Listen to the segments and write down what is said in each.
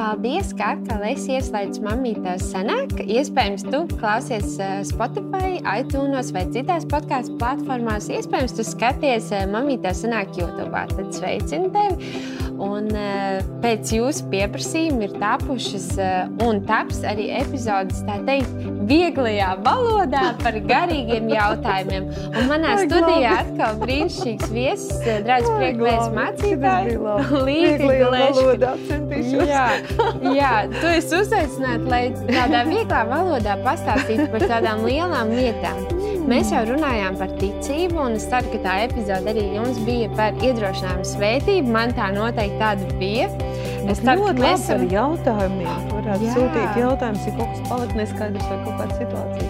Paldies, ka atkal esi ieslēdzis mamītā senāk. Iespējams, tu klausies uh, Spotify, iTunes vai citās podkāstu platformās. Iespējams, tu skaties uh, mamītā senāk YouTube. Tad sveicinu tevi! Un, uh, pēc jūsu pieprasījuma ir tapušas uh, un taps arī epizodes, tā teikt, vieglajā valodā par garīgiem jautājumiem. Un manā studijā atkal brīnišķīgs viesis, draugs priekšpēdas mācītājs, Līga valodā centīšos. Jā, jā, tu esi uzaicināts, lai tādā vieglā valodā pastāstītu par tādām lielām lietām. Mēs jau runājām par ticību, un es ceru, ka tā epizode arī jums bija par iedrošinājumu svētību. Man tā noteikti tāda bija. Es ceru, ka mēs esam jautājumiem. Varētu jā. sūtīt jautājumus, ja kaut kas palika neskaidrs vai kaut kāda situācija.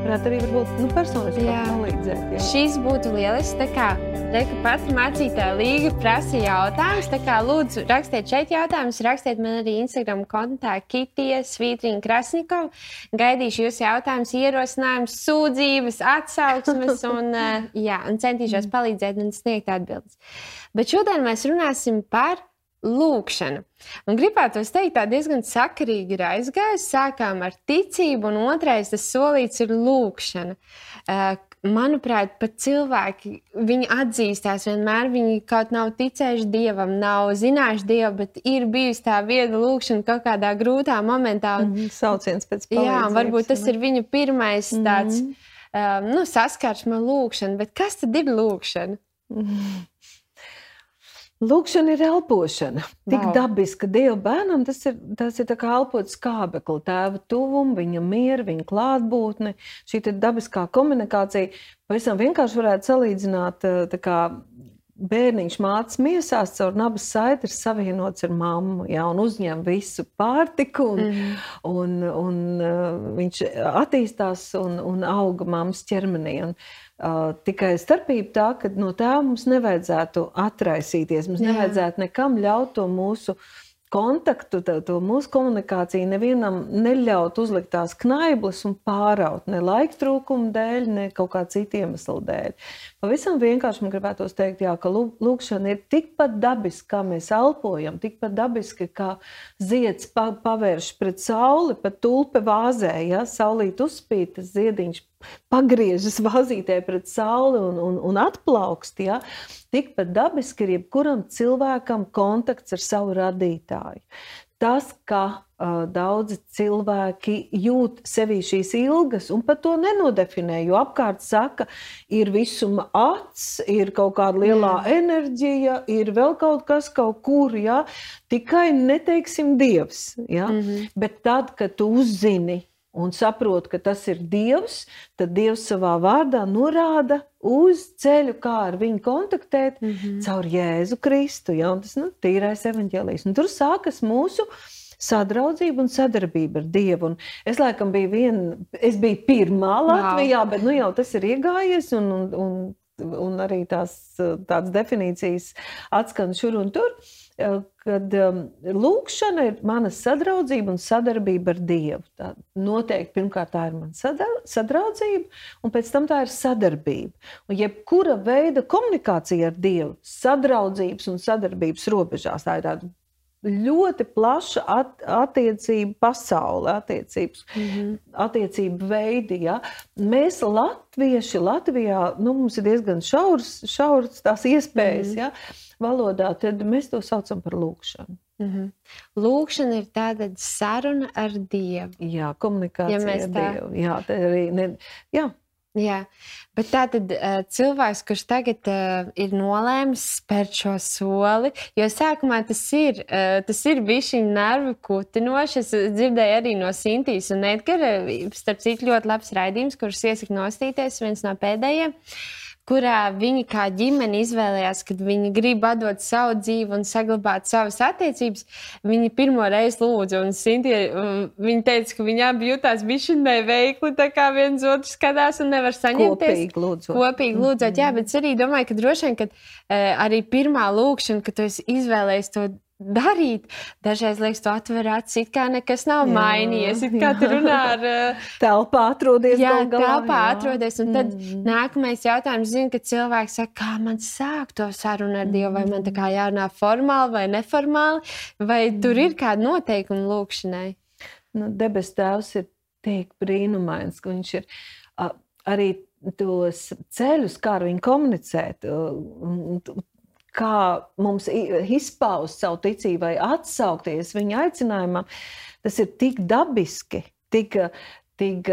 Varētu arī varbūt nu, personiski palīdzēt. Jā. Šis būtu lielisks. Reika pati mācītāja Līga prasa jautājumus. Tā kā lūdzu rakstiet šeit jautājumus, rakstiet man arī Instagram kontā Kitija Svītrīna Krasnikova. Gaidīšu jūs jautājumus, ierosinājumus, sūdzības, atsauksmes un, uh, jā, un centīšos palīdzēt un sniegt atbildes. Bet šodien mēs runāsim par lūkšanu. Un gribētu teikt, tā diezgan sakarīgi ir aizgājusi. Sākām ar ticību, un otrais tas solīts ir lūkšana. Uh, manuprāt, pat cilvēki, viņi atzīstās vienmēr, viņi kaut nav ticējuši dievam, nav zinājuši dievu, bet ir bijusi tā vieda lūkšana kaut kādā grūtā momentā. Un, mm sauciens pēc palīdzības. Jā, varbūt tas ir viņu pirmais tāds mm um, nu, saskarsme lūkšana, bet kas tad ir lūkšana? Mm. Lūkšana ir elpošana. Tik wow. dabiska Dieva bērnam, tas ir, tas ir kā elpot skābekli, tēva tuvumu, viņa mieru, viņa klātbūtni. Šī dabiskā komunikācija pavisam vienkārši varētu salīdzināt. Kā, Bērniņš mācās miesās, caur nabas saiti ir savienots ar mammu, ja, un uzņem visu pārtiku, un, mm. un, un, un viņš attīstās un, un auga mammas ķermenī. Un, Uh, tikai starpība tā, ka no tā mums nevajadzētu atraisīties. Mums Jā. nevajadzētu nekam ļaut to mūsu kontaktu, to, to mūsu komunikāciju nevienam neļaut uzlikt tās knaiblas un pāraut ne laika trūkuma dēļ, ne kaut kā citu iemeslu dēļ. Pavisam vienkārši man gribētos teikt, jā, ka lūkšana ir tikpat dabiska, kā mēs elpojam, tikpat dabiska, kā zieds pa, pavērš pret sauli, pat tulpe vāzē, ja saulīt uzspīd, tas ziediņš pagriežas vāzītē pret sauli un, un, un atplaukst. Ja? Tikpat dabiski ir jebkuram cilvēkam kontakts ar savu radītāju. Tas, ka uh, daudzi cilvēki jūt sevī šīs ilgas un pat to nenodefinē, jo apkārt saka, ir visuma acs, ir kaut kāda lielā Jā. enerģija, ir vēl kaut kas kaut kur, ja? tikai neteiksim dievs. Ja? Mm -hmm. Bet tad, kad tu uzzini, un saprot, ka tas ir Dievs, tad Dievs savā vārdā norāda uz ceļu, kā ar viņu kontaktēt mm -hmm. caur Jēzu Kristu. Ja? Un tas ir nu, tīrais evaņģēlijs. Tur sākas mūsu sadraudzība un sadarbība ar Dievu. Un es laikam biju viena, es biju pirmā Latvijā, wow. bet nu jau tas ir iegājies un, un, un, un arī tās tādas definīcijas atskan šur un tur kad um, lūkšana ir mana sadraudzība un sadarbība ar Dievu. Tā noteikti pirmkārt tā ir mana sadraudzība, un pēc tam tā ir sadarbība. Un jebkura veida komunikācija ar Dievu, sadraudzības un sadarbības robežās, tā ir tāda ļoti plaša at, attiecība pasaule, attiecības, mm -hmm. attiecību veidi. Ja? Mēs, Latvieši, Latvijā, nu, mums ir diezgan šauras, šauras tās iespējas. Mm -hmm. ja? valodā, tad mēs to saucam par lūkšanu. Mm -hmm. Lūkšana ir tāda saruna ar Dievu. Jā, komunikācija ja ar tā... Dievu. Jā, tā arī ne... Jā. Jā, bet tā tad uh, cilvēks, kurš tagad uh, ir nolēmis spērt šo soli, jo sākumā tas ir, uh, tas ir bijis viņa nervu kutinoši. Es dzirdēju arī no Sintīs un Edgara, starp citu, ļoti labs raidījums, kurus iesaku nostīties, viens no pēdējiem. Uh, kurā viņi kā ģimene izvēlējās, kad viņi grib atdot savu dzīvi un saglabāt savas attiecības. Viņi pirmo reizi lūdza, un Sintie, viņi teica, ka viņi abi jutās bišķiņai veikli, tā kā viens otru skatās un nevar saņemties. Kopīgi lūdzot. Kopīgi lūdzot, jā, bet es arī domāju, ka droši vien, kad uh, arī pirmā lūkšana, kad tu esi izvēlējies to darīt. Dažreiz liekas, tu atver acis, it kā nekas nav jā, mainījies. It kā tu runā ar uh, telpā atrodies. Jā, galā, telpā jā. atrodies. Un tad mm. nākamais jautājums, zinu, kad cilvēks saka, kā man sāk to sarunu ar Dievu, vai man tā kā jārunā formāli vai neformāli, vai mm. tur ir kāda noteikuma lūkšanai? Nu, debes tēvs ir tik brīnumains, ka viņš ir uh, arī tos ceļus, kā ar viņu komunicēt, kā mums izpaust savu ticību vai atsaukties viņa aicinājumam, tas ir tik dabiski, tik, tik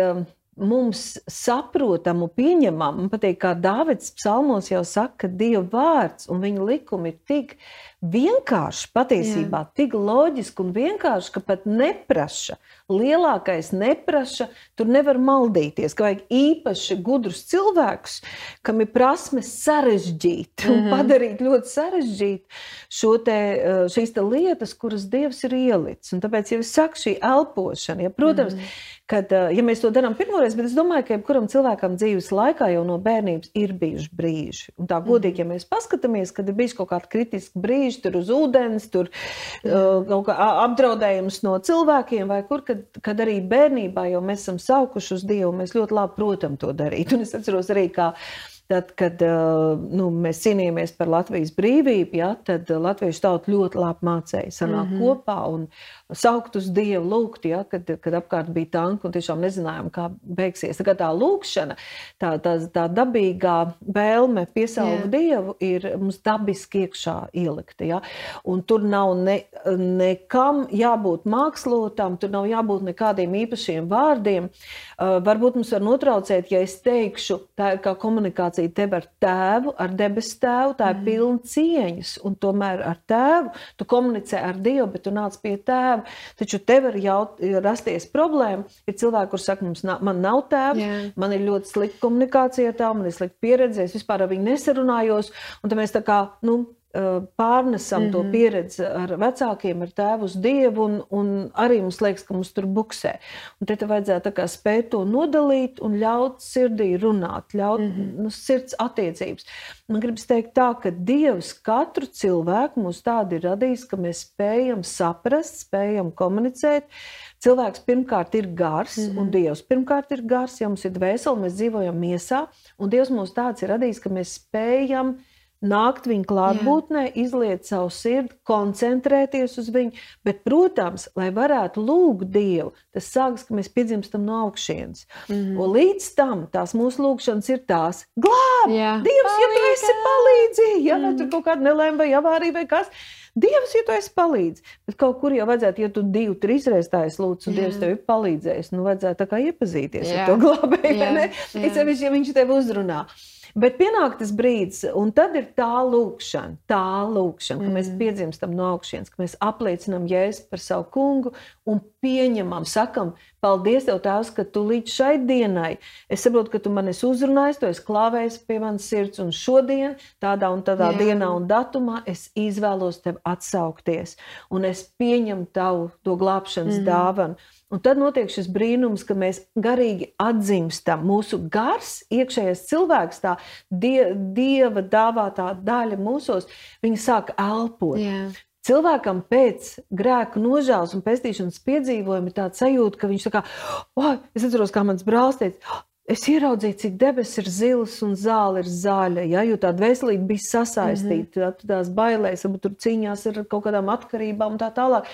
mums saprotamu, pieņemamu. Man patīk, kā Dārvids psalmos jau saka, ka Dieva vārds un viņa likumi ir tik vienkārši patiesībā, Jā. tik loģiski un vienkārši, ka pat neprasa. Lielākais neprasa, tur nevar maldīties, ka vajag īpaši gudrus cilvēkus, kam ir prasme sarežģīt un mm -hmm. padarīt ļoti sarežģīt te, eh, šīs te lietas, kuras Dievs ir ielicis. Un tāpēc jau es saku, šī elpošana, ja, protams, mm -hmm kad, eh, ja mēs to darām pirmoreiz, bet es domāju, ka jebkuram cilvēkam dzīves laikā jau no bērnības ir bijuši brīži. Un tā godīgi, ja mēs paskatāmies, kad ir bijis kaut kādi kritiski brīži, tur uz ūdens, tur uh, kaut kā apdraudējums no cilvēkiem, vai kur, kad, kad arī bērnībā jau mēs esam saukuši uz Dievu, mēs ļoti labi protam to darīt. Un es atceros arī, kā Tad, kad nu, mēs cīnījāmies par Latvijas brīvību, ja, tad latviešu tauta ļoti labi mācīja sanākt mm -hmm. kopā un saukt uz Dievu, lūgt, ja, kad, kad apkārt bija tanki un tiešām nezinājām, kā beigsies. Tā, tā lūkšana, tā, tā, tā dabīgā vēlme piesaukt Dievu ir mums dabiski iekšā ielikta. Ja. Un tur nav ne, nekam jābūt mākslotam, tur nav jābūt nekādiem īpašiem vārdiem. Uh, varbūt mums var notraucēt, ja es teikšu, tā ir kā komunikācija komunikācija tev ar tēvu, ar debesu tēvu, tā ir mm. pilna cieņas, un tomēr ar tēvu tu komunicē ar Dievu, bet tu nāc pie tēva. Taču tev var jaut, rasties problēma. Ir cilvēki, kuriem saka, mums nav, man nav tēva, yeah. man ir ļoti slikta komunikācija ar tēvu, man ir slikta pieredze, es vispār ar viņu nesarunājos, un tad mēs tā kā, nu, pārnesam mm -hmm. to mhm. pieredzi ar vecākiem, ar tēvu uz dievu, un, un arī mums liekas, ka mums tur buksē. Un te vajadzētu spēt to nodalīt un ļaut sirdī runāt, ļaut mm -hmm. nu, sirds attiecības. Man gribas teikt tā, ka Dievs katru cilvēku mūs tādu ir radījis, ka mēs spējam saprast, spējam komunicēt. Cilvēks pirmkārt ir gars, mm -hmm. un mhm. Dievs pirmkārt ir gars, ja mums ir dvēsele, mēs dzīvojam miesā, un Dievs mūs tāds ir radījis, ka mēs spējam nākt viņa klātbūtnē, izliet savu sirdi, koncentrēties uz viņu. Bet, protams, lai varētu lūgt Dievu, tas sākas, ka mēs piedzimstam no augšas. Mm -hmm. Un līdz tam tās mūsu lūgšanas ir tās, glāb, Jā. Dievs, Palīgā. ja tu esi palīdzīgi, ja mm tur kaut kāda nelēma vai avārija vai kas. Dievs, ja tu esi palīdzējis, bet kaut kur jau vajadzētu, ja tu divu, trīs reizes tā esi lūdzu, un Jā. Dievs tev ir palīdzējis, nu vajadzētu tā kā iepazīties Jā. ar to glābēju? Es sevišķi, ja viņš tev uzrunā. Bet pienāk tas brīdis, un tad ir tā lūkšana, tā lūkšana, ka mm. mēs piedzimstam no augšas, ka mēs apliecinām jēzu par savu kungu un pieņemam, sakam, paldies Tev, Tēvs, ka Tu līdz šai dienai, es saprotu, ka Tu man esi uzrunājis, Tu esi klāvējis pie manas sirds, un šodien, tādā un tādā Jā. dienā un datumā, es izvēlos Tev atsaukties, un es pieņemu Tavu to glābšanas mm. dāvanu. Un tad notiek šis brīnums, ka mēs garīgi atzimstam. Mūsu gars, iekšējais cilvēks, tā die, dieva dāvātā daļa mūsos, viņa sāk elpot. Yeah. Cilvēkam pēc grēka nožēlas un pestīšanas piedzīvojuma ir tāds sajūta, ka viņš tā kā, oh, es atceros, kā mans brālis teica, Es ieraudzīju, cik debesis ir zilas un zāle ir zaļa. Ja, jo tā veselība bija sasaistīta, mm -hmm. tās bailēs, varbūt tur cīņās ar kaut kādām atkarībām un tā tālāk.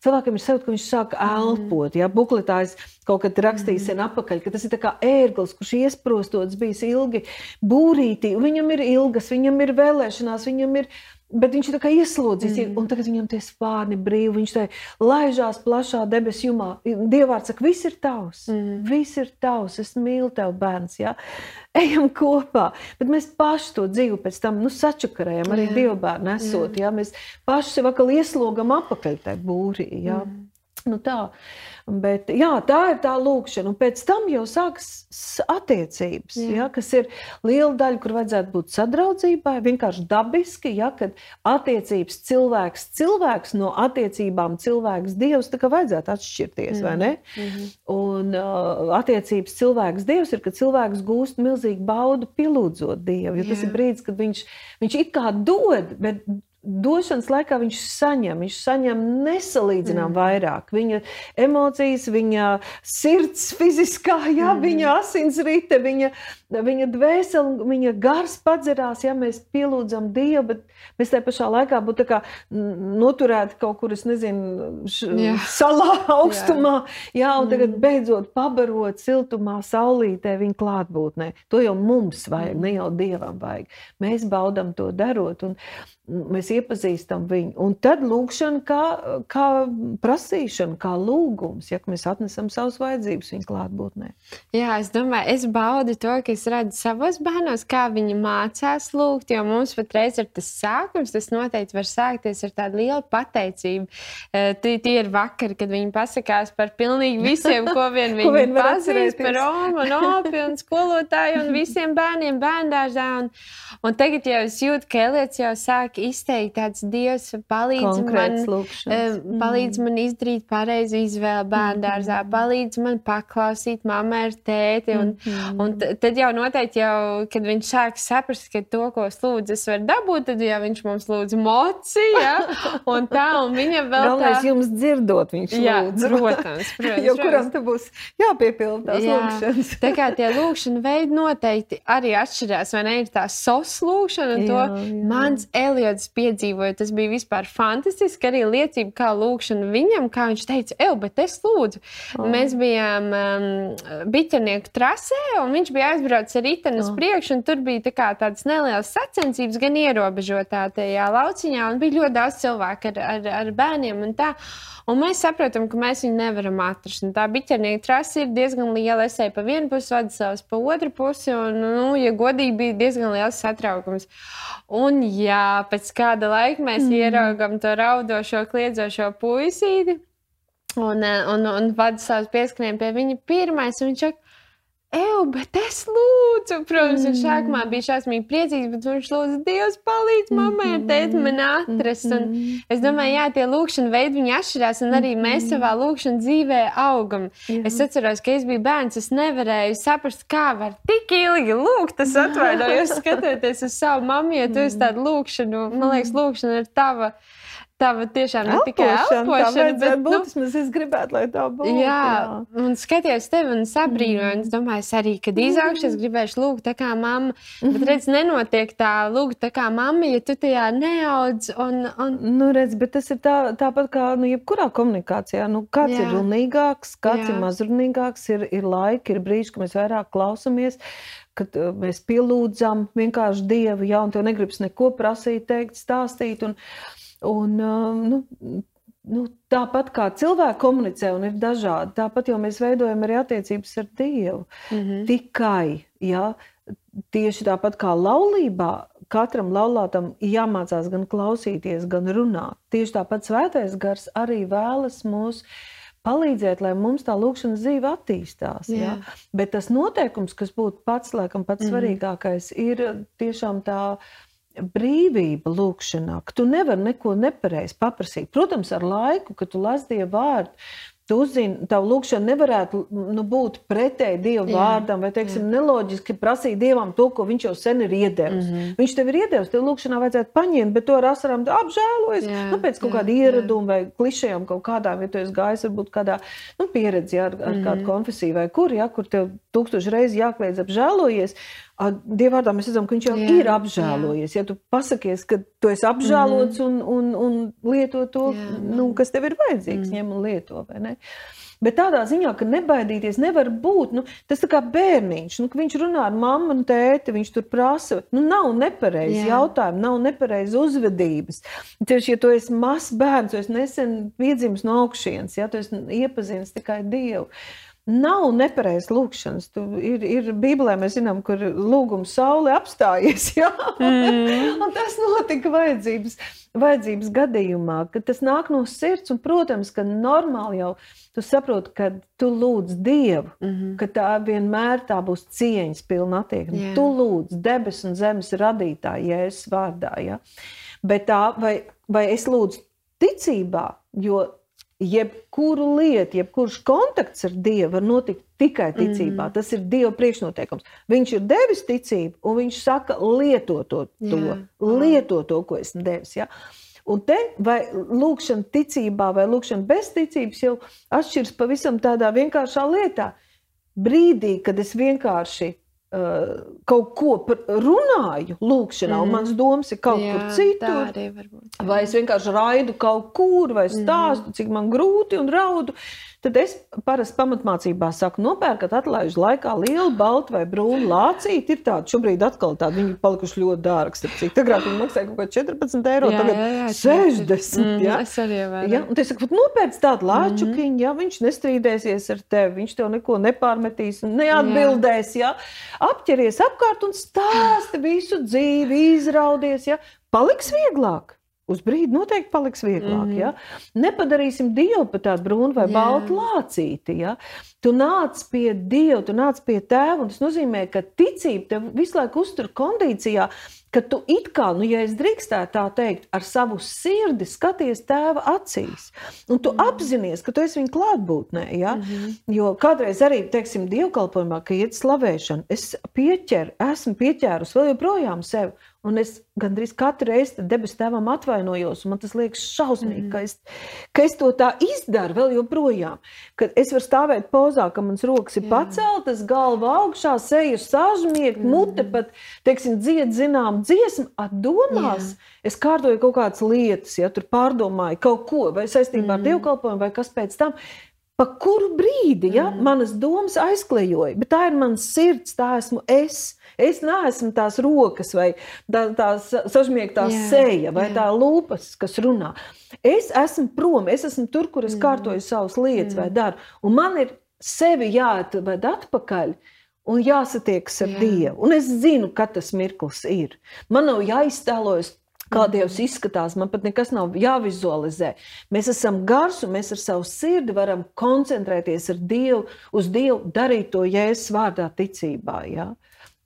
Cilvēkam ir sajūta, ka viņš sāk elpot. Ja bukletājs kaut kad rakstīja sen atpakaļ, ka tas ir kā ērglis, kurš iesprostots bijis ilgi būrītī, viņam ir ilgas, viņam ir vēlēšanās, viņam ir Bet viņš ir ieslodzīts, mm. un tagad viņam tie spārni brīvi. Viņš tā laižās plašā debesu jumā. Dievārds saka, viss ir tavs, mm. viss ir tavs, es mīlu tevi, bērns. Ja? Ejam kopā, bet mēs paši to dzīvi pēc tam nu, sačakarējam, arī Dieva bērnu esot. Ja? Mēs paši sev atkal ieslogam apakaļ tajā būrī. Ja? Mm. Nu, tā. Bet, jā, tā ir tā līnija, un pēc tam jau sākas attiecības, jā. Ja, kas ir liela daļa, kur vajadzētu būt sadraudzībai. Vienkārši dabiski, ja, kad attiecības cilvēks, cilvēks no attiecībām cilvēks, dievs, tā kā vajadzētu atšķirties? Mm -hmm. Un uh, attiecības cilvēks, dievs ir, kad cilvēks gūst milzīgu baudu pielūdzot dievu. Jo tas jā. ir brīdis, kad viņš, viņš it kā dod, bet došanas laikā viņš saņem, viņš saņem nesalīdzinām mm. vairāk. Viņa emocijas, viņa sirds fiziskā, jā, mm. viņa asinsrite, viņa, viņa dvēsele, viņa gars padzerās, ja mēs pielūdzam Dievu, bet mēs tajā pašā laikā būtu noturēti kaut kur, es nezinu, š, jā. salā augstumā, jā, jā un tagad mm. beidzot pabarot siltumā, saulītē, viņa klātbūtnē. To jau mums vajag, mm. ne jau Dievam vajag. Mēs baudam to darot. Un, mēs iepazīstam viņu. Un tad lūkšana kā, kā prasīšana, kā lūgums, ja mēs atnesam savas vajadzības viņa klātbūtnē. Jā, es domāju, es baudu to, ka es redzu savos bērnos, kā viņi mācās lūgt, jo mums patreiz ir tas sākums, tas noteikti var sākties ar tādu lielu pateicību. Eh, tie, ir vakari, kad viņi pasakās par pilnīgi visiem, ko vien viņi ko vien pazīst, par Romu, un Opi un skolotāju un visiem bērniem bērndārzā. Un, un tagad jau es jūtu, ka Elietis jau sāk izteikt tāds Dievs palīdz Konkrēts man, uh, palīdz mm. man izdarīt pareizu izvēli bērndārzā, mm. palīdz man paklausīt mammai ar tēti. Un, mm. un tad jau noteikti, jau, kad viņš sāk saprast, ka to, ko es lūdzu, es varu dabūt, tad jau viņš mums lūdz mociju, ja? un tā, un viņam vēl Galvenais tā... jums dzirdot, viņš jā, lūdz. protams, protams. jo kuram te būs jāpiepilda tās jā. lūkšanas. tā kā tie lūkšana veidi noteikti arī atšķirās, vai ne, ir tā sos lūkšana, un jā, to jā. mans Elija periods piedzīvoju, tas bija vispār fantastiski. Arī liecība, kā lūkšana viņam, kā viņš teica, ej, bet es lūdzu. Oh. Mēs bijām um, biķernieku trasē, un viņš bija aizbraucis ar riteni uz priekšu, un tur bija tā tādas nelielas sacensības, gan ierobežotā tajā lauciņā, un bija ļoti daudz cilvēku ar, ar, ar bērniem un tā. Un mēs saprotam, ka mēs viņu nevaram atrast. Un tā biķernieka trase ir diezgan liela. Es eju pa vienu pusi, vadu savus pa otru pusi. Un, nu, ja godīgi, bija diezgan liels satraukums. Un, jā, pēc kāda laika mēs mm. ieraugām to raudošo, kliedzošo puisīti. Un, un, un vadu savus pieskrējumus pie viņa pirmais. Viņš saka, Eju, bet es lūdzu, protams, mm. sākumā bija šausmīgi priecīgs, bet viņš lūdza, Dievs, palīdz mammai ar tēti man atrast. Un es domāju, jā, tie lūkšana veidi viņi atšķirās, un arī mēs savā lūkšana dzīvē augam. Jā. Es atceros, ka es biju bērns, es nevarēju saprast, kā var tik ilgi lūgt. Es atvainojos, skatoties uz savu mammu, jo tu esi tāda lūkšana, man liekas, lūkšana ir tava. Tā tiešām ir tikai elpošana, bet būt, nu, es gribētu, lai tā būtu. Jā, jā. un skatījos tevi un sabrīnoju, un es domāju, es arī, kad izaugšu, es gribēšu lūgt tā kā mamma, bet redz, nenotiek tā lūgt tā kā mamma, ja tu tajā neaudz. Un, un... Nu, redz, bet tas ir tā, tāpat kā, nu, jebkurā komunikācijā, nu, kāds jā. ir runīgāks, kāds jā. ir mazrunīgāks, ir, ir laiki, ir brīži, kad mēs vairāk klausamies, kad uh, mēs pielūdzam vienkārši Dievu, ja, un tev negribas neko prasīt, teikt, stāstīt, un, Un, um, nu, nu, tāpat kā cilvēki komunicē un ir dažādi, tāpat jau mēs veidojam arī attiecības ar Dievu. Mm -hmm. Tikai ja, tieši tāpat kā laulībā, katram laulātam jāmācās gan klausīties, gan runāt. Tieši tāpat svētais gars arī vēlas mūs palīdzēt, lai mums tā lūkšanas dzīve attīstās. Jā. Ja? Bet tas noteikums, kas būtu pats, laikam, pats mm -hmm. svarīgākais, ir tiešām tā brīvība lūkšanā, ka tu nevari neko nepareizi paprasīt. Protams, ar laiku, kad tu lasi Dievu vārdu, Tu uzzini, tā lūkšana nevarētu nu, būt pretēji Dieva vārdam, vai teiksim, jā. neloģiski prasīt Dievam to, ko Viņš jau sen ir iedevis. Mm -hmm. Viņš tev ir iedevis, tev lūkšanā vajadzētu paņemt, bet to ar asarām apžēlojas. Jā, nu, pēc kaut jā, kāda ieraduma vai klišejām kaut kādām, ja tu esi gājis varbūt kādā nu, pieredzi ar, ar mm -hmm. kādu konfesiju vai kur, ja, kur tev tūkstoši reizi jākliedz apžēlojies. Dievvvārdā mēs redzam, ka viņš jau jā, ir apžēlojies. Jā. Ja tu pasakies, ka tu esi apžēlots mm. un, un, un lieto to, jā, nu, kas tev ir vajadzīgs, mm. ņem un lieto. Bet tādā ziņā, ka nebaidīties nevar būt. Nu, tas kā bērniņš, nu, viņš runā ar mammu un tēti, viņš tur prasa. Nu, nav nepareizi jautājumi, nav nepareizi uzvedības. Tieši, ja tu esi mazs bērns, tu esi nesen piedzimis no augšienes, ja tu esi iepazinis tikai Dievu. Nav nepareizas lūkšanas. Tu ir, ir Bībelē, mēs zinām, kur lūgums saule apstājies. Mm. tas notika vajadzības, vajadzības gadījumā, kad tas nāk no sirds. Un, protams, ka normāli jau tu saproti, ka tu lūdz Dievu, mm -hmm. ka tā vienmēr tā būs cieņas pilna attieksme. Yeah. Tu lūdz debesu un zemes radītāju, Jēzus vārdā. Ja? Bet tā, vai, vai es lūdzu ticībā, jo jebkuru lietu, jebkurš kontakts ar Dievu var notikt tikai ticībā. Mm. Tas ir Dieva priekšnoteikums. Viņš ir devis ticību, un viņš saka, lieto to, to lieto to, ko esmu devis. Ja? Un te vai lūkšana ticībā, vai lūkšana bez ticības jau atšķiras pavisam tādā vienkāršā lietā. Brīdī, kad es vienkārši kaut ko runāju, lūkšanā, mm. un mans domas ir kaut Jā, kur citur, vai es vienkārši raidu kaut kur, vai stāstu, mm. cik man grūti un raudu. Tad es parasti pamatmācībā saku, nopērkat atlaižu laikā lielu, baltu vai brūnu lācīti. Ir tādi šobrīd atkal tādi, viņi ir palikuši ļoti dārgi. Cik agrāk viņi maksāja kaut ko 14 eiro, jā, tagad jā, jā, 60. Mm, jā, es arī varu. Jā, un es saku, nopērc tādu lāčukiņu, mm. ja viņš nestrīdēsies ar tevi, viņš tev neko nepārmetīs un neatbildēs. Jā. Apķeries apkārt un stāsti visu dzīvi, izraudies, ja paliks vieglāk. Uz brīdi noteikti paliks vieglāk. Mm -hmm. ja? Nepadarīsim Dievu par tādu brūnu vai baltu lācīti. Ja? Tu nāc pie Dieva, tu nāc pie Tēva. Tas nozīmē, ka ticība tev visu laiku uztur kondīcijā, ka tu it kā, nu, ja es drīkstētu tā teikt, ar savu sirdi skaties Tēva acīs. Un tu mm -hmm. apzinājies, ka tu esi viņa klātbūtnē. Ja? Mm -hmm. Jo kādreiz arī, teiksim, dievkalpojumā, ka iet slavēšana, es pieķeru, esmu pieķērus vēl joprojām sevi. Un es gandrīz katru reizi debesu tēvam atvainojos. Man tas liekas šausmīgi, mm. ka, es, ka es to tā izdaru vēl joprojām. Kad es varu stāvēt pozā, ka mans rokas ir Jā. paceltas, galva augšā, seja sažmiegt, mm. mute pat, teiksim, dzied zinām dziesmu, atdomās. Jā. Es kārtoju kaut kādas lietas, ja tur pārdomāju kaut ko, vai saistībā mm. ar dievkalpojumu, vai kas pēc tam. Pa kuru brīdi ja, mm. manas domas aizklejoja, bet tā ir mans sirds, tā esmu es. Es neesmu tās rokas, vai tā, tā sažmiegtā jā, seja, vai jā. tā lūpas, kas runā. Es esmu prom, es esmu tur, kur es mm. kārtoju savas lietas mm. vai daru. Un man ir sevi jāatved atpakaļ. Un jāsatiekas ar jā. Dievu. Un es zinu, ka tas mirklis ir. Man nav jāiztēlojas, kā. Dievs izskatās. Man pat nekas nav jāvizualizē. Mēs esam gars, un mēs ar savu sirdi varam koncentrēties Dievu, uz Dievu, darīt to jēzus vārdā, ticībā. Ja?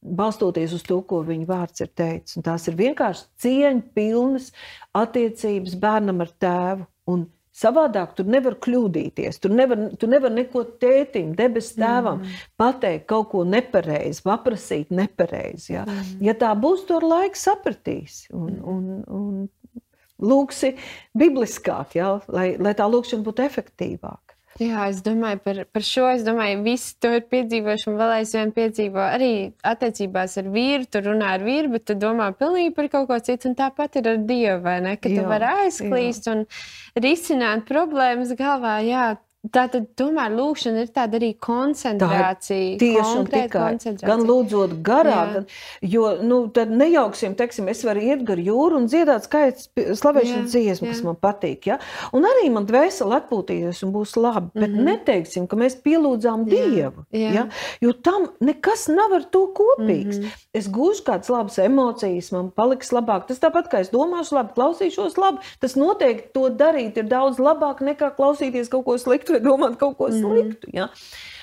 balstoties uz to, ko viņa vārds ir teicis. Un tās ir vienkārši cieņpilnas attiecības bērnam ar tēvu. Un savādāk tur nevar kļūdīties. Tur nevar, tur nevar neko tētim, debesu tēvam mm. pateikt kaut ko nepareizi, paprasīt nepareizi. Ja? Mm. ja tā būs, to ar laiku sapratīs. Un, un, un lūksi bibliskāk, ja? lai, lai tā lūkšana būtu efektīvāka. Jā, es domāju par, par šo. Es domāju, ka visi to ir piedzīvojuši un vēl aizvien piedzīvo. Arī attiecībās ar vīru, tu runā ar vīru, bet tu domā pilnīgi par kaut ko citu. Un tāpat ir ar Dievu, vai ne? Ka tu vari aizklīst jā. un risināt problēmas galvā. Jā, Tā tad tomēr lūkšana ir tāda arī koncentrācija. Tā tieši un tikai. Gan lūdzot garā, Jā. gan, jo, nu, tad nejauksim, teiksim, es varu iet gar jūru un dziedāt skaits slavēšanas dziesmu, kas man patīk, ja? Un arī man dvēseli atpūtīsies un būs labi, bet mm -hmm. neteiksim, ka mēs pielūdzām Jā. Dievu, Jā. ja? Jo tam nekas nav ar to kopīgs. Mm -hmm. Es gūšu kādas labas emocijas, man paliks labāk. Tas tāpat, kā es domāšu labi, klausīšos labi, tas noteikti to darīt ir daudz labāk nekā klausīties kaut ko sliktu vai domāt kaut ko mhm. sliktu. Ja?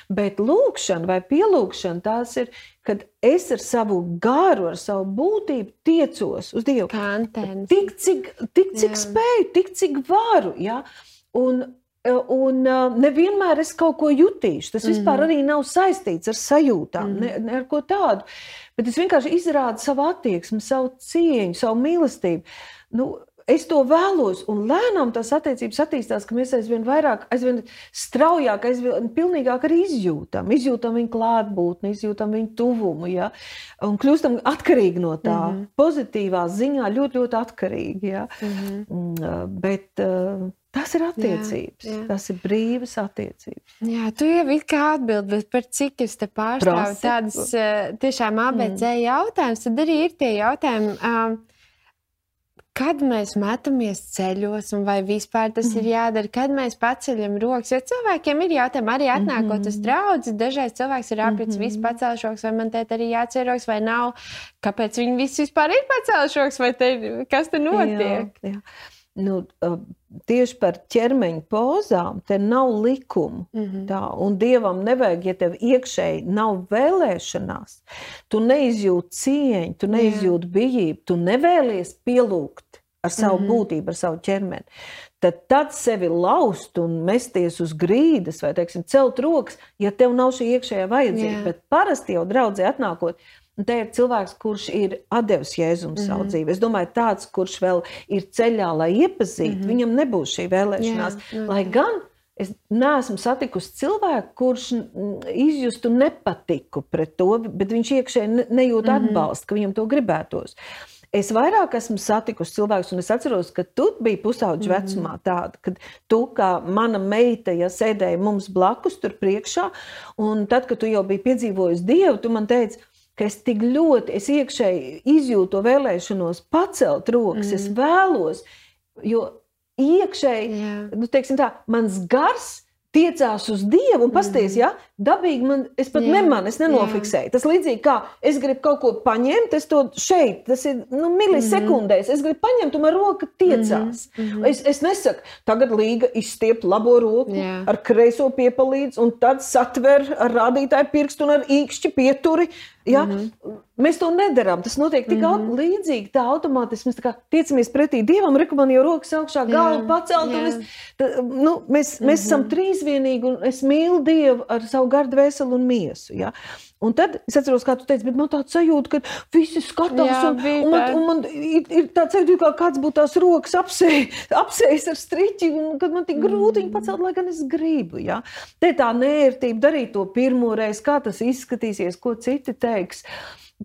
Bet lūkšana vai pielūgšana tās ir, kad es ar savu garu, ar savu būtību tiecos uz Dievu. Tik cik, tik, cik spēju, tik cik varu. Ja? Un, Un uh, nevienmēr es kaut ko jutīšu. Tas vispār mm. arī nav saistīts ar sajūtām, mm. ne, ne ar ko tādu. Bet es vienkārši izrādu savu attieksmi, savu cieņu, savu mīlestību. Nu, es to vēlos, un lēnām tās attiecības attīstās, ka mēs aizvien vairāk, aizvien straujāk, aizvien pilnīgāk arī izjūtam. Izjūtam viņu klātbūtni, izjūtam viņu tuvumu, ja? un kļūstam atkarīgi no tā. Mm -hmm. Pozitīvā ziņā ļoti, ļoti atkarīgi. Ja? Mm -hmm. Bet tas ir attiecības, jā, jā. tas ir brīvas attiecības. Jā, tu jau it kā atbildi, bet par cik es te pārstāvu tādas uh, tiešām ABC mm. jautājumus, tad arī ir tie jautājumi. Uh, kad mēs metamies ceļos, un vai vispār tas mm. ir mhm. jādara, kad mēs paceļam rokas. Jo cilvēkiem ir jautājumi, arī atnākot mm -hmm. uz draugu, dažreiz cilvēks ir aprits, mm -hmm. viss pacēlš rokas, vai man te arī jāceļ rokas, vai nav. Kāpēc viņi visi vispār ir pacēluši rokas, vai te, kas te notiek? Jā, jā. Nu, tieši par ķermeņa pozām te nav likumu. Mm -hmm. tā, un dievam nevajag, ja tev iekšēji nav vēlēšanās, tu neizjūti cieņu, tu neizjūti bijību, tu nevēlies pielūgt ar savu mm -hmm. būtību, ar savu ķermeni. tad, tad sevi laust un mesties uz grīdas vai, teiksim, celt rokas, ja tev nav šī iekšējā vajadzība. Yeah. Bet parasti jau draudzē atnākot, Un te ir cilvēks, kurš ir devis Jēzum mm -hmm. savu dzīvi. Es domāju, tāds, kurš vēl ir ceļā, lai iepazītu, mm -hmm. viņam nebūs šī vēlēšanās. Jā, lai gan es neesmu satikusi cilvēku, kurš izjustu nepatiku pret to, bet viņš iekšēji nejūt mm -hmm. atbalstu, ka viņam to gribētos. Es vairāk esmu satikusi cilvēkus, un es atceros, ka tu biji pusauģis mm vecumā, tāda, kad tu kā mana meita, ja sēdēji mums blakus tur priekšā, un tad, kad tu jau biji piedzīvojis Dievu, tu man teici, ka es tik ļoti es iekšēji izjūtu to vēlēšanos pacelt rokas. Mm. Es vēlos, jo iekšēji, yeah. nu, teiksim tā, mans gars tiecās uz Dievu un pasties, mm. ja, dabīgi man, es pat nemanu, es nenofiksēju. Yeah. Tas līdzīgi kā es gribu kaut ko paņemt, es to šeit, tas ir, nu, milisekundēs, mm. es gribu paņemt, un man roka tiecās. Mm -hmm. es, es nesaku, tagad līga izstiep labo roku, yeah. ar kreiso piepalīdz, un tad satver ar rādītāju pirkstu un ar īkšķi pieturi, Ja? Mm -hmm. Mēs to nedarām. Tas notiek tik mm -hmm. līdzīgi, tā automātiski mēs tā tiecamies pretī Dievam, rekomendējam jau rokas augšā, galvu pacelt. Es, tā, nu, mēs, mēs mm -hmm. esam trīsvienīgi un es mīlu Dievu ar savu gardu veselu un miesu. Ja? Un tad es atceros, kā tu teici, bet man tāds sajūta, ka visi skatās, Jā, un, un, man, un man ir, ir tāds sajūta, kā kāds būtu tās rokas apsējis ar striķi, un kad man tik grūti viņu pacelt, lai gan es gribu. Ja? Te tā nērtība darīt to pirmo reizi, kā tas izskatīsies, ko citi teiks.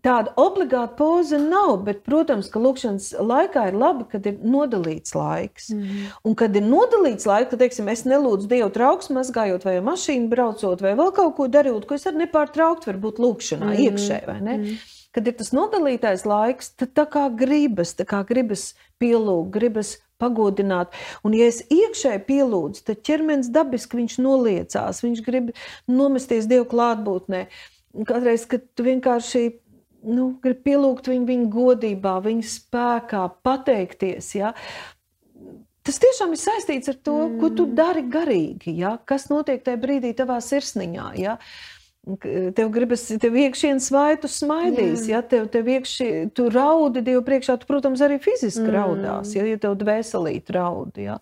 Tāda obligāta poza nav, bet, protams, ka lūkšanas laikā ir labi, kad ir nodalīts laiks. Mm -hmm. Un, kad ir nodalīts laiks, tad, teiksim, es nelūdzu Dievu trauks, mazgājot vai mašīnu braucot, vai vēl kaut ko darot, ko es arī nepārtraukti varu būt lūkšanā, mm -hmm. iekšēji, vai ne? Mm -hmm. Kad ir tas nodalītais laiks, tad tā kā gribas, tā kā gribas pielūgt, gribas pagodināt. Un, ja es iekšēji pielūdzu, tad ķermenis dabiski viņš noliecās, viņš grib nomesties Dievu klātbūtnē. Katreiz, kad tu vienkārši nu, grib pielūgt viņu, viņa godībā, viņa spēkā, pateikties. Ja? Tas tiešām ir saistīts ar to, mm. ko tu mm. dari garīgi, ja? kas notiek tajā brīdī tavā sirsniņā. Ja? Tev gribas, tev iekšienes vai tu smaidīsi, Jā. ja tev, tev iekši, tu raudi Dievu priekšā, tu, protams, arī fiziski mm. raudās, ja, ja tev dvēselīt raudi. Ja.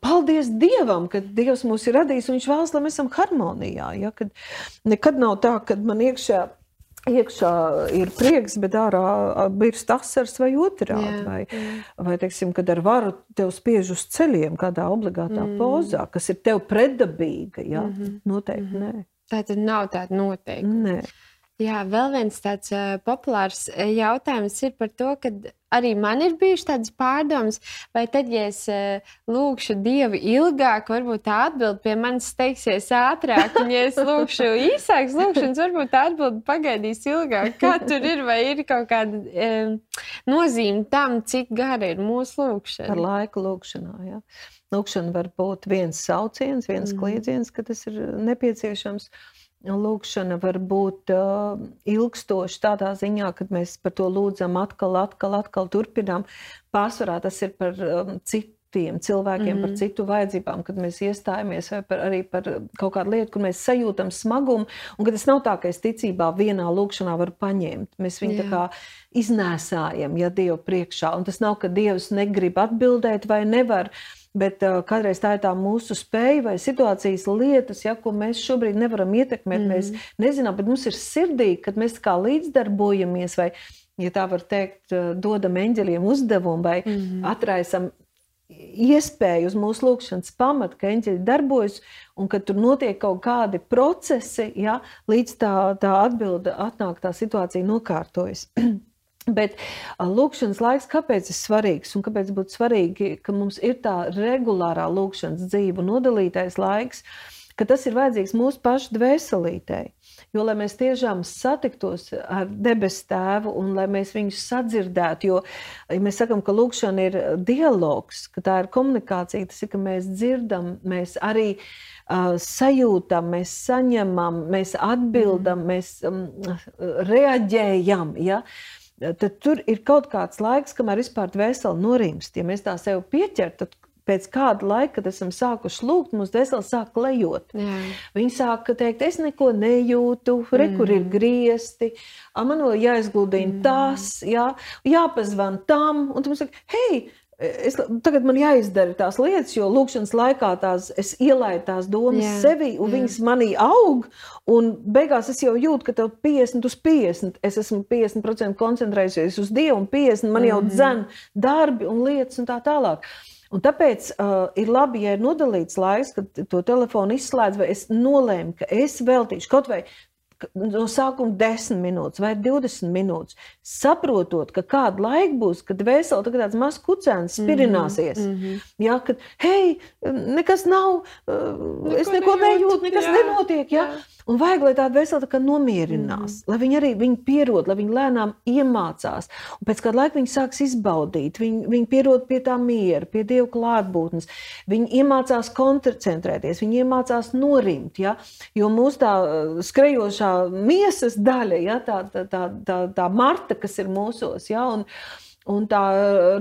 Paldies Dievam, ka Dievs mūs ir radījis un Viņš vēlas, lai mēs esam harmonijā. Ja, kad nekad nav tā, ka man iekšā iekšā ir prieks, bet ārā birst asars vai otrādi. Vai, vai teiksim, kad ar varu tev spiež uz ceļiem kādā obligātā mm. pozā, kas ir tev pretdabīga. Jā, mm -hmm. noteikti mm -hmm. nē. Tā tad nav tāda noteikta. Nē. Jā, vēl viens tāds uh, populārs jautājums ir par to, ka arī man ir bijušas tādas pārdomas, vai tad, ja es uh, lūgšu Dievu ilgāk, varbūt tā atbilde pie manis steigsies ātrāk, un ja es lūgšu īsākas lūgšanas, varbūt tā atbilde pagaidīs ilgāk. Kā tur ir, vai ir kaut kāda um, nozīme tam, cik gara ir mūsu lūgšana? Par laiku lūgšanā, jā. Lūgšana var būt viens sauciens, viens mm. kliedziens, ka tas ir nepieciešams. Uh, Lūkšana var būt uh, ilgstoša tādā ziņā, ka mēs par to lūdzam atkal, atkal, atkal turpinām. Pārsvarā tas ir par um, citiem cilvēkiem, mm -hmm. par citu vajadzībām, kad mēs iestājamies vai par, arī par kaut kādu lietu, kur mēs sajūtam smagumu. Un kad tas nav tā, ka es ticībā vienā lūkšanā varu paņemt. Mēs viņu Jā. tā kā iznēsājam, ja Dievu priekšā. Un tas nav, ka Dievs negrib atbildēt vai nevar. Bet uh, kādreiz tā ir tā mūsu spēja vai situācijas lietas, ja, ko mēs šobrīd nevaram ietekmēt. Mm. Mēs nezinām, bet mums ir sirdī, kad mēs kā līdzdarbojamies vai, ja tā var teikt, uh, dodam eņģeļiem uzdevumu vai mm. atraisam iespēju uz mūsu lūkšanas pamata, ka eņģeļi darbojas un ka tur notiek kaut kādi procesi, ja, līdz tā, tā atbilde atnāk, tā situācija nokārtojas. Bet lūkšanas laiks, kāpēc ir svarīgs un kāpēc būtu svarīgi, ka mums ir tā regulārā lūkšanas dzīve, nodalītais laiks, ka tas ir vajadzīgs mūsu pašu dvēselītei. Jo, lai mēs tiešām satiktos ar debesu tēvu un lai mēs viņu sadzirdētu, jo ja mēs sakām, ka lūkšana ir dialogs, ka tā ir komunikācija, tas ir, ka mēs dzirdam, mēs arī uh, sajūtam, mēs saņemam, mēs atbildam, mm. mēs um, reaģējam. Ja? Uh, tad tur ir kaut kāds laiks, kamēr vispār dvēseli norimst. Ja mēs tā sev pieķer, tad pēc kāda laika, kad esam sākuši lūgt, mūsu dvēseli sāk lejot. Jā. Viņi sāk teikt, es neko nejūtu, re, kur ir mm. griesti, man vēl jāizgludina mm. tas, jā, jāpazvan tam, un tu mums saka, hei, Es, tagad man jāizdara tās lietas, jo lūkšanas laikā tās, es ielaidu tās domas jā, sevi, un jā. viņas manī aug. Un beigās es jau jūtu, ka tev 50 uz 50. Es esmu 50% koncentrējusies uz Dievu, un 50% man jau -hmm. dzen darbi un lietas un tā tālāk. Un tāpēc uh, ir labi, ja ir nodalīts laiks, kad to telefonu izslēdz, vai es nolēmu, ka es veltīšu kaut vai no sākuma 10 minūtes vai 20 minūtes, saprotot, ka kādu laiku būs, kad veseli tā tāds mazs kucēns mhm, spirināsies. Mm -hmm. Jā, kad, hei, nekas nav, neko es neko nejūtu, nekas jā, nenotiek. Jā. Jā. Un vajag, lai tāda vesela tā nomierinās, mm. lai viņi arī viņi pierod, lai viņi lēnām iemācās. Un pēc kāda laika viņi sāks izbaudīt, viņi, viņi pierod pie tā miera, pie Dieva klātbūtnes. Viņi iemācās koncentrēties, viņi iemācās norimt. Ja? Jo mūsu tā uh, skrejošā miesas daļa, ja? tā, tā, tā, tā, tā marta, kas ir mūsos. Ja? Un, un tā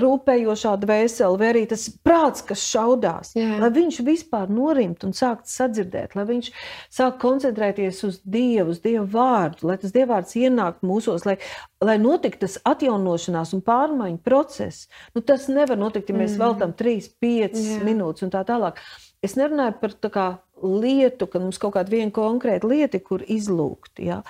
rūpējošā dvēsele, vai arī tas prāts, kas šaudās, Jā. lai viņš vispār norimt un sākt sadzirdēt, lai viņš sāk koncentrēties uz Dievu, uz Dievu vārdu, lai tas Dievvvārds ienāktu mūsos, lai, lai notiktu tas atjaunošanās un pārmaiņu process. Nu, tas nevar notikt, ja mēs mm. veltam 3, 5 Jā. minūtes un tā tālāk. Es nerunāju par tā kā, lietu, ka mums kaut kāda viena konkrēta lieta, kur izlūgt. Ja?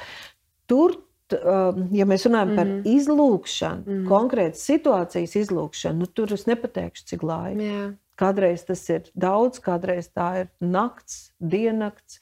Tur Um, ja mēs runājam par mm izlūkšanu, mm konkrētas situācijas izlūkšanu, nu, tur es nepateikšu, cik laika. Yeah. Kādreiz tas ir daudz, kādreiz tā ir nakts, diennakts.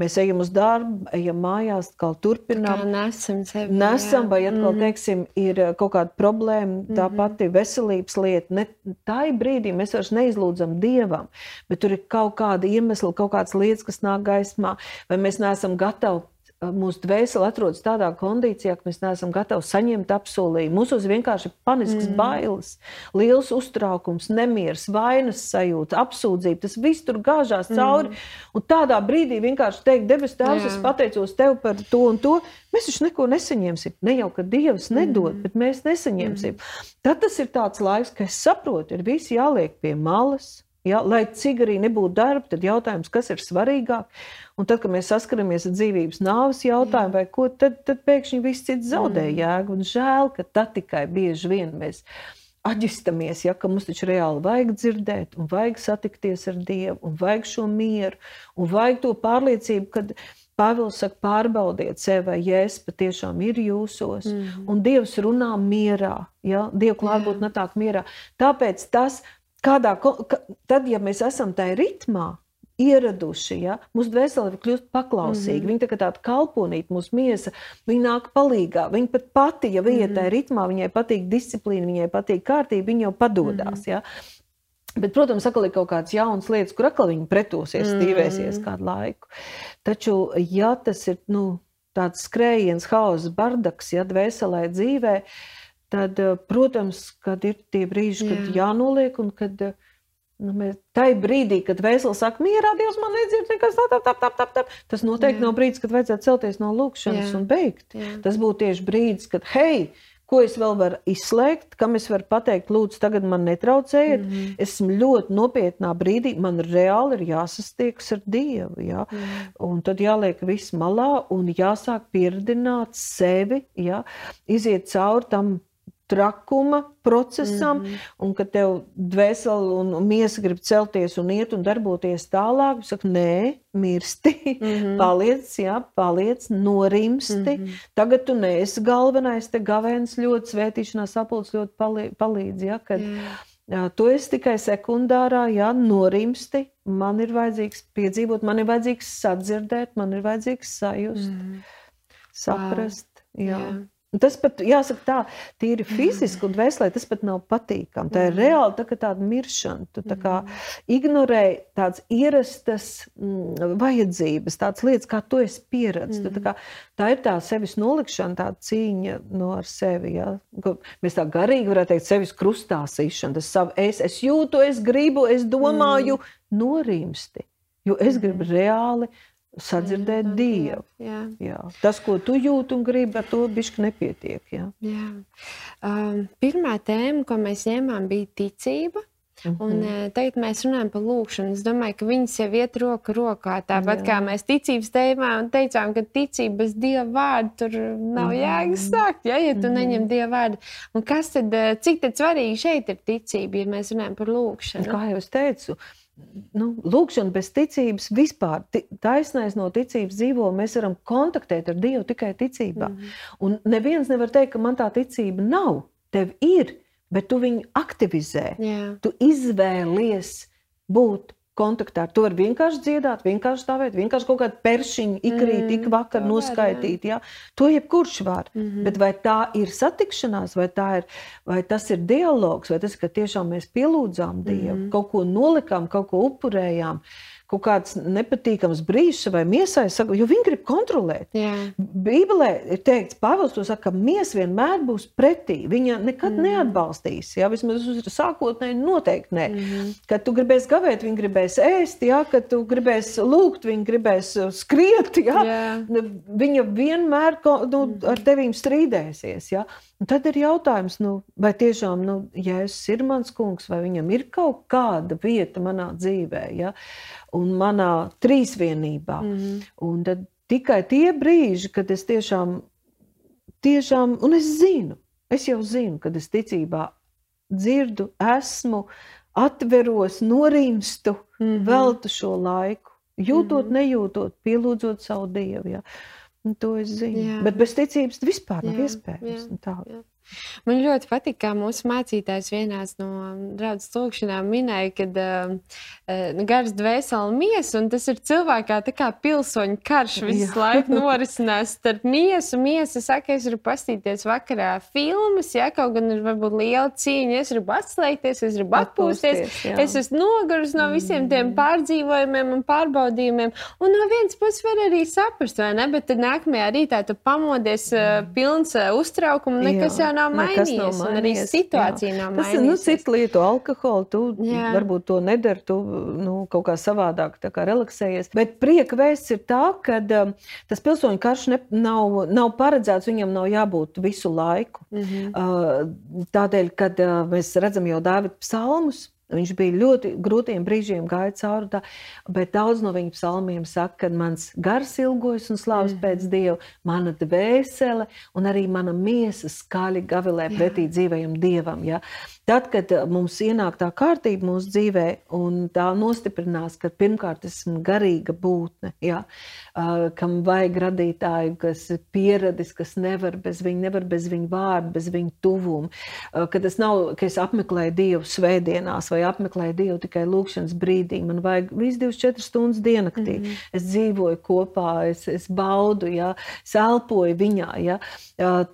Mēs ejam uz darbu, ejam mājās, kā turpinām. Kā nesam sevi. Nesam, jā. vai atkal, mm -hmm. teiksim, ir uh, kaut kāda problēma, tā mm -hmm. pati veselības lieta. Ne, tā brīdī mēs vairs neizlūdzam Dievam, bet tur ir kaut kāda iemesla, kaut kādas lietas, kas nāk gaismā, vai mēs neesam gatavi mūsu dvēsele atrodas tādā kondīcijā, ka mēs neesam gatavi saņemt apsolījumu. Mūsos vienkārši ir panisks mm. bailes, liels uztraukums, nemieris, vainas sajūta, apsūdzība. Tas viss tur gāžās cauri. Mm. Un tādā brīdī vienkārši teikt, debes Tēvs, es pateicos Tev par to un to. Mēs taču neko nesaņemsim. Ne jau, ka Dievs nedod, mm. bet mēs nesaņemsim. Mm. Tad tas ir tāds laiks, ka es saprotu, ir visi jāliek pie malas. Ja, lai cik arī nebūtu darba, tad jautājums, kas ir svarīgāk. Un tad, kad mēs saskaramies ar dzīvības nāves jautājumu, vai ko, tad, tad pēkšņi viss cits zaudē mm. jēgu. Un žēl, ka tā tikai bieži vien mēs aģistamies, ja, ka mums taču reāli vajag dzirdēt, un vajag satikties ar Dievu, un vajag šo mieru, un vajag to pārliecību, ka Pāvils saka, pārbaudiet sevi, vai jēzus patiešām ir jūsos, mm. un Dievs runā mierā, ja, Dieva klātbūtne nāk mierā. Tāpēc tas, kādā, tad, ja mēs esam tajā ritmā, ieraduši. Ja? Mūsu dvēsele ir kļuvusi paklausīga. Mm -hmm. Viņa tā tāda kalponīta, mūsu miesa, viņa nāk palīdzīgā. Viņa pat pati, ja viņa mm -hmm. tajā ritmā, viņai patīk disciplīna, viņai patīk kārtība, viņa jau padodas. Mm -hmm. ja? Bet, protams, atkal ir kaut kādas jaunas lietas, kur atkal viņi pretosies, mm -hmm. stīvēsies kādu laiku. Taču, ja tas ir nu, tāds skrējiens, hauss, bardaks, ja dvēselē dzīvē, tad, protams, kad ir tie brīži, kad Jā. jānoliek un kad uh, Nu, mēs, tai brīdī, kad vēseli saka, mierā, Dievs man nedzird, nekas tā, tā, tā, tā, tā, tā. Tas noteikti Jā. nav brīdis, kad vajadzētu celties no lūkšanas Jā. un beigt. Jā. Tas būtu tieši brīdis, kad, hei, ko es vēl varu izslēgt, kam es varu pateikt, lūdzu, tagad man netraucējiet. Mm -hmm. Esmu ļoti nopietnā brīdī, man reāli ir jāsastiekas ar Dievu. Ja? Mm -hmm. Un tad jāliek viss malā un jāsāk pieredzināt sevi, ja? iziet cauri tam trakuma procesam, mm -hmm. un ka tev dvēseli un miesa grib celties un iet un darboties tālāk. Saka, nē, mirsti, mm -hmm. paliec, jā, paliec, norimsti. Mm -hmm. Tagad tu neesi galvenais, te gavēns ļoti svētīšanās sapulcs ļoti palīdz, ja, kad mm. Jā, tu esi tikai sekundārā, jā, norimsti. Man ir vajadzīgs piedzīvot, man ir vajadzīgs sadzirdēt, man ir vajadzīgs sajust, mm. saprast. Wow. Jā. Jā. Tas pat, jāsaka, tā tīri fiziski un dvēselē, tas pat nav patīkami. Tā ir reāli tā, tāda miršana. Tu tā kā ignorē tādas ierastas mm, vajadzības, tādas lietas, kā tu esi pieredzējis. Mm. Kā, tā ir tā sevis nolikšana, tā cīņa no ar sevi. Ja? Mēs tā garīgi varētu teikt, sevis krustā sīšana. Tas savu es, es jūtu, es gribu, es domāju, mm. norimsti. Jo es gribu reāli sadzirdēt jā, Dievu. Jā. Jā. Tas, ko tu jūti un gribi, ar to bišķi nepietiek. Jā. Jā. Um, pirmā tēma, ko mēs ņēmām, bija ticība. Mm -hmm. Un, uh, tagad mēs runājam par lūkšanu. Es domāju, ka viņas jau iet roku rokā. Tāpat Jā. kā mēs ticības tēmā un teicām, ka ticība bez dieva vārda tur nav mm -hmm. jēgas sākt, ja, ja tu mm -hmm. neņem dieva vārdu. Un kas tad, cik tad svarīgi šeit ir ticība, ja mēs runājam par lūkšanu? Kā jau es teicu, nu, lūkšana bez ticības vispār. Taisnais no ticības dzīvo. Mēs varam kontaktēt ar Dievu tikai ticībā. Mm -hmm. Un neviens nevar teikt, ka man tā ticība nav. Tev ir, bet tu viņu aktivizē. Jā. Tu izvēlies būt kontaktā. Tu vari vienkārši dziedāt, vienkārši stāvēt, vienkārši kaut kādu peršiņu, ikrīt, mm, ik vakar noskaitīt. Jā. To jebkurš var. Mm -hmm. Bet vai tā ir satikšanās, vai, ir, vai tas ir dialogs, vai tas ir, ka tiešām mēs pielūdzām Dievu, mm -hmm. kaut ko nolikām, kaut ko upurējām. Uh, kaut kāds nepatīkams brīžs vai miesai, jo viņi grib kontrolēt. Jā. Bībelē ir teikts, Pāvils to saka, ka miesa vienmēr būs pretī. Viņa nekad mm. neatbalstīs. Jā, vismaz uz sākotnēji noteikti nē. Mm. Kad tu gribēsi gavēt, viņi gribēs ēst, jā, kad tu gribēsi lūgt, viņi gribēs uh, skriet. Jā. Jā. Viņa vienmēr nu, ar mhm. tevīm strīdēsies. Jā. Un tad ir jautājums, nu, vai tiešām nu, Jēzus ir mans kungs, vai viņam ir kaut kāda vieta manā dzīvē. Ja? Un manā trīsvienībā. Mm -hmm. Un tad tikai tie brīži, kad es tiešām, tiešām, un es zinu, es jau zinu, kad es ticībā dzirdu, esmu, atveros, norimstu, mm -hmm. veltu šo laiku, jūtot, mm -hmm. nejūtot, pielūdzot savu dievu. Ja. Un to es zinu. Jā. Bet bez ticības vispār nav iespējams. Jā, jā. Man ļoti patīk, kā mūsu mācītājs vienā no draudzes lūkšanām minēja, ka uh, uh, gars dvēseli miesa, un tas ir cilvēkā tā kā pilsoņu karš visu Jā. laiku norisinās starp miesu. Miesa saka, es gribu pastīties vakarā filmas, ja kaut gan ir varbūt liela cīņa, es gribu atslēgties, es gribu atpūsties, atpūsties es esmu noguris no visiem tiem mm. pārdzīvojumiem un pārbaudījumiem. Un no vienas puses var arī saprast, vai ne, bet tad nākamajā rītā tu pamodies uh, pilns uh, uztraukumu, nekas Jā. jau nav nav mainījies. Nav mainījies. Arī situācija jā. nav mainījusies. Tas ir nu, cits lietu, alkoholu. Tu jā. varbūt to nedari, tu nu, kaut kā savādāk kā relaksējies. Bet prieka vēsts ir tā, ka um, tas pilsoņu karš ne, nav, nav paredzēts, viņam nav jābūt visu laiku. Mm -hmm. uh, tādēļ, kad uh, mēs redzam jau Dāvida psalmus, Viņš bija ļoti grūtiem brīžiem, gāja cauri tā, bet daudz no viņa psalmiem saka, ka mans gars ilgojas un slāpes mm. pēc dieva, mana dvēsele un arī mana miesa skaļi gavilē pretī dzīvajam dievam. Ja? Tad, kad eh, mums ienāk tā kārtība mūsu dzīvē, un tā nostiprinās, ka pirmkārt esmu garīga būtne, ja? kam vajag radītāju, kas ir pieradis, kas nevar bez viņa, nevar bez viņa vārda, bez viņa tuvuma, ka tas nav, ka es apmeklēju Dievu svētdienās vai apmeklēju Dievu tikai lūkšanas brīdī. Man vajag visu 24 stundas diennaktī. Mm -hmm. Es dzīvoju kopā, es, es baudu, ja, es elpoju viņā. Ja.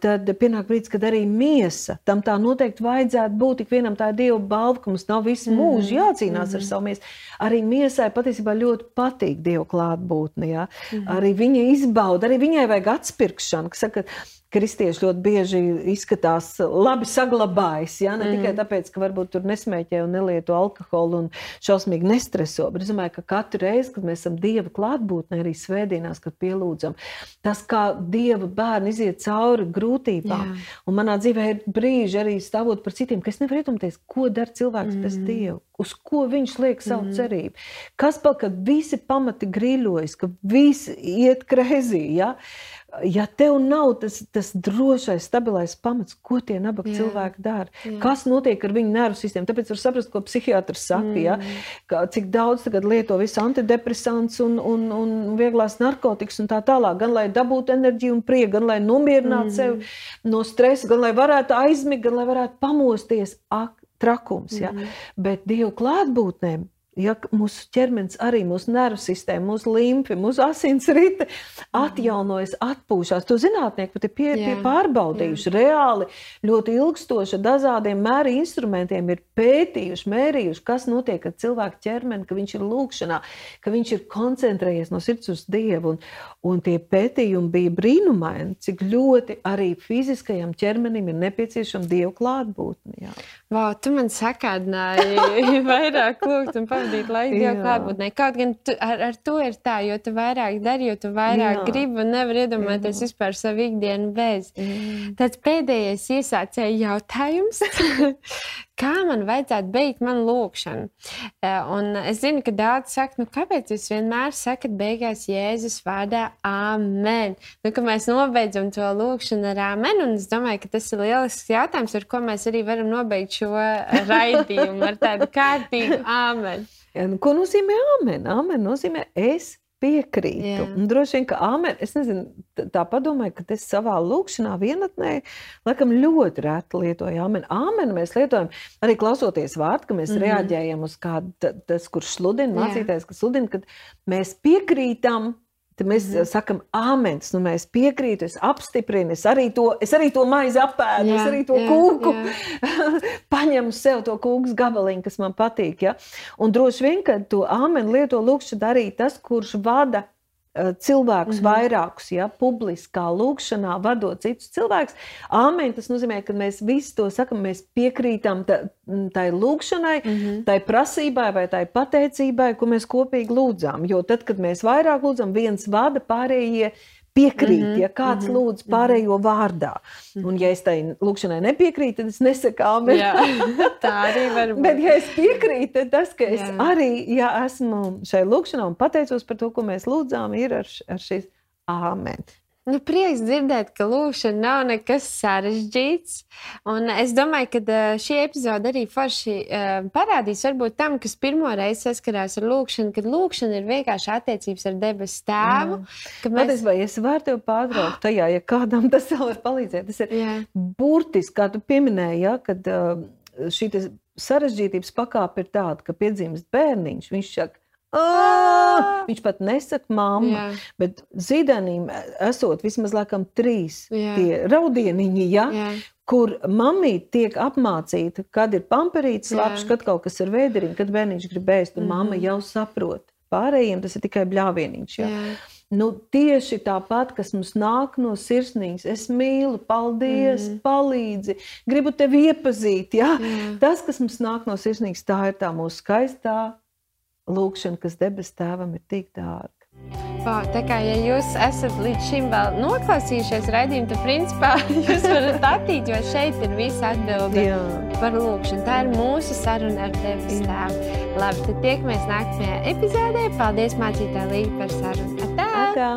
Tad pienāk brīdis, kad arī miesa tam tā noteikti vajadzētu būt. Ik vienam tā ir Dieva balva, ka mums nav visu mhm. mūžu jācīnās mm -hmm. ar mhm. savu miesu. Arī miesai patiesībā ļoti patīk Dieva klātbūtne. Ja. Mm -hmm. Arī viņa izbauda, arī viņai vajag atspirkšanu. Saka, kristieši ļoti bieži izskatās labi saglabājis. Ja? Ne mm. tikai tāpēc, ka varbūt tur nesmēķē un nelieto alkoholu un šausmīgi nestreso, bet es domāju, ka katru reizi, kad mēs esam Dieva klātbūtnē, arī svētdienās, kad pielūdzam, tas, kā Dieva bērni iziet cauri grūtībām. Jā. Un manā dzīvē ir brīži arī stāvot par citiem, ka es nevaru iedomāties, ko dara cilvēks mm. bez Dieva. Uz ko viņš liek savu mm. cerību? Kas paliek, kad visi pamati grīļojas, ka visi iet krēzī? Ja? Uh, ja tev nav tas, tas drošais, stabilais pamats, ko tie nabaga jā, cilvēki dara, jā. kas notiek ar viņu nervu sistēmu, tāpēc var saprast, ko psihiatrs saka, mm. ja, ka, cik daudz tagad lieto visu antidepresants un, un, un vieglās narkotikas un tā tālāk, gan lai dabūtu enerģiju un prieku, gan lai nomierinātu mm. sevi no stresa, gan lai varētu aizmigt, gan lai varētu pamosties. Ak, trakums, mm. ja? bet Dievu klātbūtnēm Ja mūsu ķermenis, arī mūsu nervu sistēma, mūsu limfi, mūsu asins rite atjaunojas, atpūšas. To zinātnieki pat ir pie, jā, pie pārbaudījuši. Jā. Reāli ļoti ilgstoši ar dažādiem mēri instrumentiem ir pētījuši, mērījuši, kas notiek ar cilvēku ķermeni, ka viņš ir lūkšanā, ka viņš ir koncentrējies no sirds uz Dievu. Un, un tie pētījumi bija brīnumaini, cik ļoti arī fiziskajam ķermenim ir nepieciešama Dieva klātbūtne. Vau, tu man sakādināji vairāk lūgt un pavadīt pavadīt laiku Dieva klātbūtnē. Kaut gan tu, ar, ar to ir tā, jo tu vairāk dari, jo tu vairāk Jā. gribi un nevar iedomāties Jā. vispār savu ikdienu bez. Jā. Tāds pēdējais iesācēja jautājums. kā man vajadzētu beigt manu lūkšanu. Un es zinu, ka daudz saka, nu, kāpēc jūs vienmēr sakat beigās Jēzus vārdā Āmen? Nu, ka mēs nobeidzam to lūkšanu ar Āmen, un es domāju, ka tas ir lielisks jautājums, ar ko mēs arī varam nobeigt šo raidījumu ar tādu kārtīgu Āmen. Nu, ko nozīmē Āmen? Āmen nozīmē es piekrītu. Droši vien, ka āmen, es nezinu, tā padomāju, ka es savā lūkšanā vienatnē, laikam ļoti reti lietoju āmen. Āmen mēs lietojam arī klausoties vārdu, ka mēs mm -hmm. reaģējam uz kādu, tas, kurš sludina, mācītājs, kas sludina, kad mēs piekrītam Tad mēs mm sakām, amens, nu mēs piekrītam, es apstiprinu, es arī to, es arī to maizi apēdu, jā, es arī to jā, kūku paņemu sev to kūkas gabaliņu, kas man patīk. Ja? Un droši vien, ka to amenu lieto lūkšu darīt tas, kurš vada cilvēkus, mm -hmm. vairākus, ja publiskā lūkšanā, vadot citus cilvēkus. Āmen, tas nozīmē, ka mēs visi to sakam, mēs piekrītam tai lūkšanai, mm -hmm. tai prasībai vai tai pateicībai, ko mēs kopīgi lūdzām. Jo tad, kad mēs vairāk lūdzam, viens vada, pārējie piekrīt, mm -hmm, ja kāds mm -hmm, lūdz mhm. pārējo vārdā. Mm -hmm. Un, ja es tai lūkšanai nepiekrītu, tad es nesaku, amen. tā arī var būt. Bet, ja es piekrītu, tad tas, ka es Jā. arī ja esmu šai lūkšanā un pateicos par to, ko mēs lūdzām, ir ar, ar šīs amen. Nu, prieks dzirdēt, ka lūkšana nav nekas sarežģīts. Un es domāju, ka šī epizode arī forši parādīs varbūt tam, kas pirmo reizi saskarās ar lūkšanu, kad lūkšana ir vienkārši attiecības ar debesu tēvu. Mēs... Patiesībā, ja es varu tevi pārtraukt tajā, ja kādam tas var palīdzēt, tas ir Jā. burtiski, kā tu pieminēji, ja, kad šī sarežģītības pakāpe ir tāda, ka piedzimst bērniņš, viņš saka, Ah! Viņš pat nesaka, mamma, jā. bet zīdanim esot vismaz laikam trīs jā. tie raudieniņi, ja, jā. kur mamīte tiek apmācīta, kad ir pamperīts slapš, kad kaut kas ir vēderiņš, kad bērniņš grib ēst, un mm -hmm. mamma jau saprot. Pārējiem tas ir tikai bļāvieniņš. Ja. Jā. Nu, tieši tāpat, kas mums nāk no sirsnības, es mīlu, paldies, mm. palīdzi, gribu tevi iepazīt. Ja? Mm. Tas, kas mums nāk no sirsnības, tā ir tā mūsu skaistā lūkšana, kas debes tēvam ir tik dārga. Oh, tā kā ja jūs esat līdz šim vēl noklausījušies raidījumu, tad principā jūs varat attīt, jo šeit ir visa atbilde Jā. par lūkšanu. Tā ir mūsu saruna ar tevi stāvu. Labi, tad tiekamies nākamajā epizodē. Paldies mācītāji Līga par sarunu. Atā! Atā.